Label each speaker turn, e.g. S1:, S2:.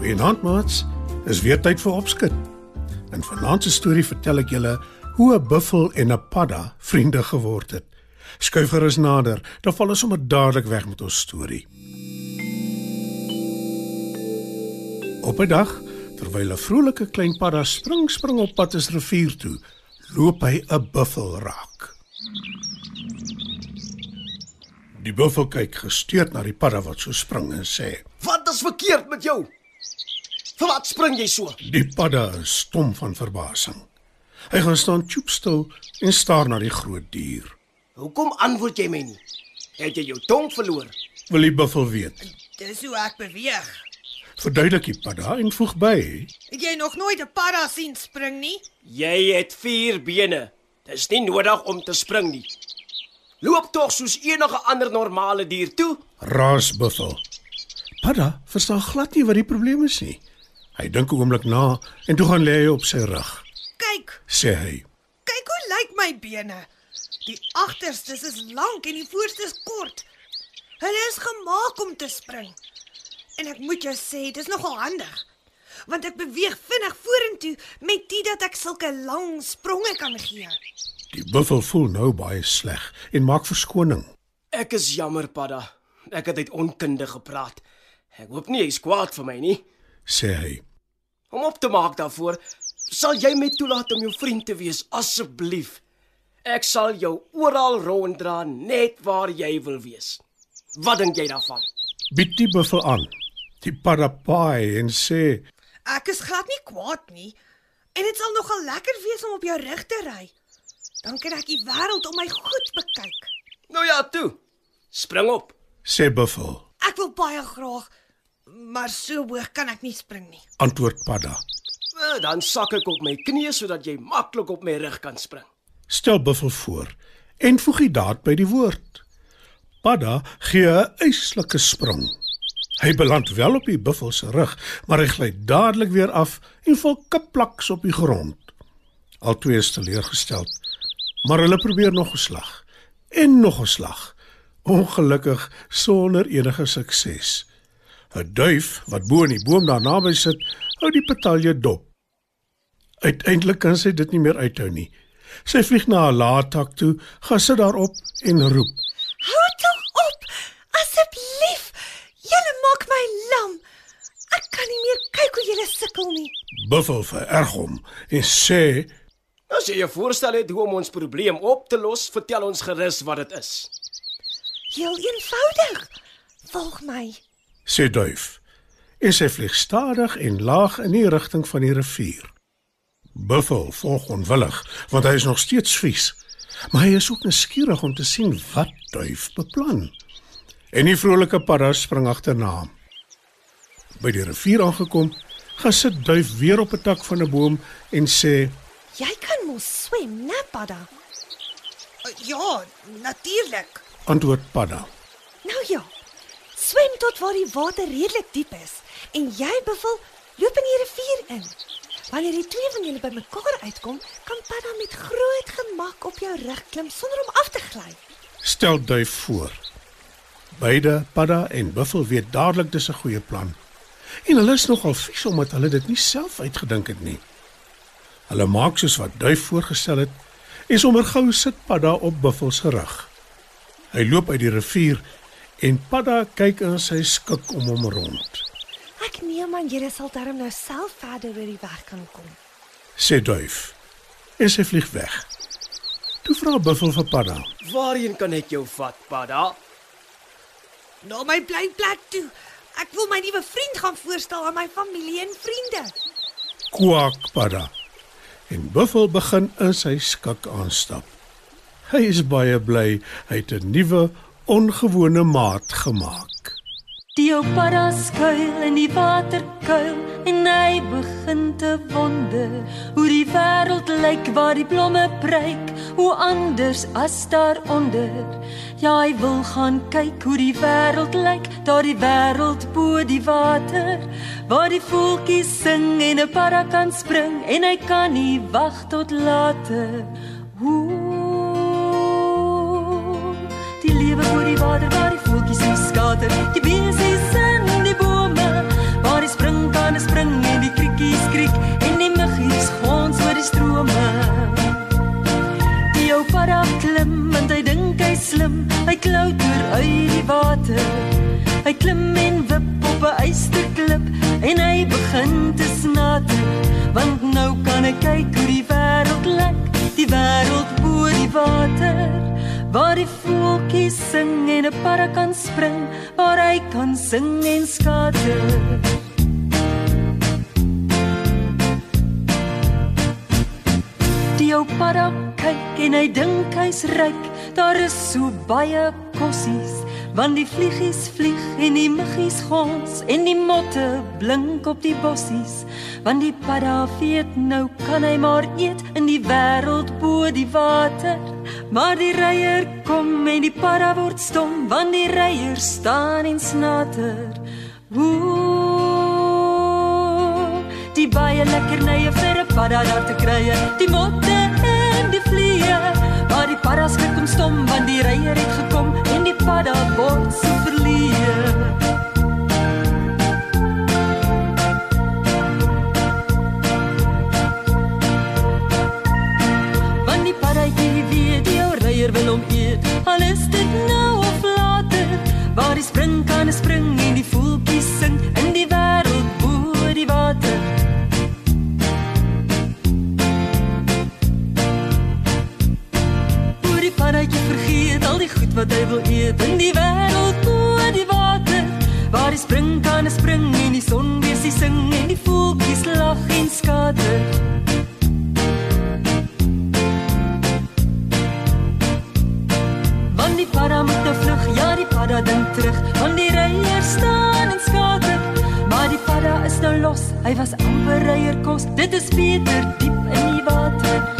S1: Goeienaand maats. Is weer tyd vir opskud. In vanaand se storie vertel ek julle hoe 'n buffel en 'n padda vriende geword het. Skuif gerus nader, dan val ons sommer dadelik weg met ons storie. Op 'n dag, terwyl 'n vrolike klein padda spring spring op pad is rivier toe, loop hy 'n buffel raak. Die buffel kyk gesteurd na die padda wat so spring en sê:
S2: Wat is verkeerd met jou? Vir wat spring jy so?
S1: Die padda is stom van verbasing. Hy gaan staan choopstil en staar na die groot dier.
S2: Hoekom antwoord jy my nie? Het jy jou tong verloor?
S1: Wil die buffel weet?
S3: Dis hoe ek beweeg.
S1: Verduidelik die padda en voeg by:
S3: Het jy nog nooit 'n padda sien spring nie?
S2: Jy het vier bene. Dis nie nodig om te spring nie. Loop tog soos enige ander normale dier toe.
S1: Raas buffel. Padda verstaan glad nie wat die probleem is nie. Hy dink 'n oomblik na en toe gaan lê hy op sy rug,
S3: Kyk,
S1: sê hy.
S3: kyk hoe lyk my bene. Die agterstes is lank en die voorstes kort. Hulle is gemaak om te spring. En ek moet jou sê, dis nogal handig. Want ek beweeg vinnig vorentoe met dit dat ek sulke lang spronge kan gee.
S1: Die buffel voel nou baie sleg en maak verskoning.
S2: Ek is jammer, Padda. Ek het uit onkunde gepraat. Ek hoop nie jy's kwaad vir my nie.
S1: sê hy.
S2: Om op te maak daarvoor, sal jy my toelaat om jou vriend te wees asseblief. Ek sal jou oral ronddra net waar jy wil wees. Wat dink jy daarvan?
S1: Bied die buffel aan. Die padda paai en sê:
S3: Ek is glad nie kwaad nie. En dit sal nogal lekker wees om op jou rug te ry. Dan kan ek die wêreld om my goed bekyk.
S2: Nou ja, toe. Spring op.
S1: sê buffel.
S3: Ek wil baie graag, maar so hoog kan ek nie spring nie.
S1: Antwoord padda.
S2: Eh, Dan sak ek op my knieë sodat jy maklik op my rug kan spring.
S1: Stel buffel voor en voeg die daad by die woord. Padda gee 'n eislike sprong. Hy beland wel op die buffel se rug, maar hy gly dadelik weer af en val kaplaks op die grond. Albei is teleurgesteld, maar hulle probeer nog 'n slag en nog 'n slag. Ongelukkig sonder enige sukses. 'n Duif wat bo in die boom daar naby sit, hou die petalje dop. Uiteindelik kan sy dit nie meer uithou nie. Sy vlieg na 'n lae tak toe, gaan sit daarop en roep.
S3: Hou tog op, asseblief. Julle maak my lam. Ek kan nie meer kyk hoe julle sukkel nie.
S1: Buffel vererg hom en sê:
S2: As jy 'n voorstel het hoe om ons probleem op te los, vertel ons gerus wat dit is.
S3: Heel eenvoudig. Volg my.
S1: Sê duif. En sy vlieg stadig en laag in die rigting van die rivier. Buffel volg onwillig, want hy is nog steeds vies. Maar hy is ook nuuskierig om te sien wat duif beplan. En die vrolike padda spring agterna hom. By die rivier aangekom, gaan sit duif weer op 'n tak van 'n boom en sê:
S3: Jy kan mos swem, né, Padda? Ja, natuurlik.
S1: "Antwoord padda."
S3: Nou ja. Swem tot waar die water redelik diep is en jy bevel loop in die rivier in. Wanneer die twee van julle bymekaar uitkom, kan Padda met groot gemak op jou rug klim sonder om af te gly.
S1: Stel duif voor. Beide padda en buffel weet dadelik dis 'n goeie plan. En hulle is nogal vies omdat hulle dit nie self uitgedink het nie. Hulle maak soos wat duif voorgestel het en sommer gou sit padda op buffel se rug. Hy loop uit die rivier en padda kyk in sy skik om hom rond.
S3: Ek neem aan julle sal darm nou self verder oor die weg kan kom.
S1: Sê duif. En sy vlieg weg. Toe vra buffel vir padda:
S2: Waarheen kan ek jou vat, Padda?
S3: Na my blyplek toe. Ek wil my nuwe vriend gaan voorstel aan my familie en vriende.
S1: "Kwak padda." En buffel begin in sy skik aanstap. Hy is baie bly hy het 'n nuwe ongewone maat gemaak.
S4: Die ou para skuil in die waterkuil en hy begin te wonder hoe die wêreld lyk waar die blomme pryk, hoe anders as daaronder. Ja, hy wil gaan kyk hoe die wêreld lyk, daar die wêreld bo die water, waar die voeltjies sing en 'n para kan spring en hy kan nie wag tot later. Oor die water waar die voeltjies nie skater, die beesies in die bome, waar die spring kan spring en die kriekies kriek. En die muggies gons oor die strome. Die ou para klim want hy dink hy slim, hy klouter uit die water. Hy klim en wip op 'n eysterklip en hy begin te snater, want nou kan hy kyk hoe die Waar die voeltjies sing en 'n para kan spring, waar hy kan sing en skater. Die ou para kyk en hy dink hy's ryk. Daar is so baie kossies, want die vliegies vlieg en die muggies gons en die motte blink op die bossies. Want die para weet nou kan hy maar eet in die wêreld bo die water. Maar die reier kom en die para word stom, want die reier staan en snater. Ooh, die baie lekkernye vir 'n padda daar te kry, die motte en die vliee. Maar die padda skrik om stom want die reier het gekom en die padda word so goed wat hy wil eet in die wêreld bo die water. Waar die spring kan spring en die son weer sing en die voeltjies lag en skater. Want die padda moet nou vlug, ja die padda dink terug, want die reier staan en skater. Maar die padda is nou los, hy was amper reier kos. Dit is beter diep in die water.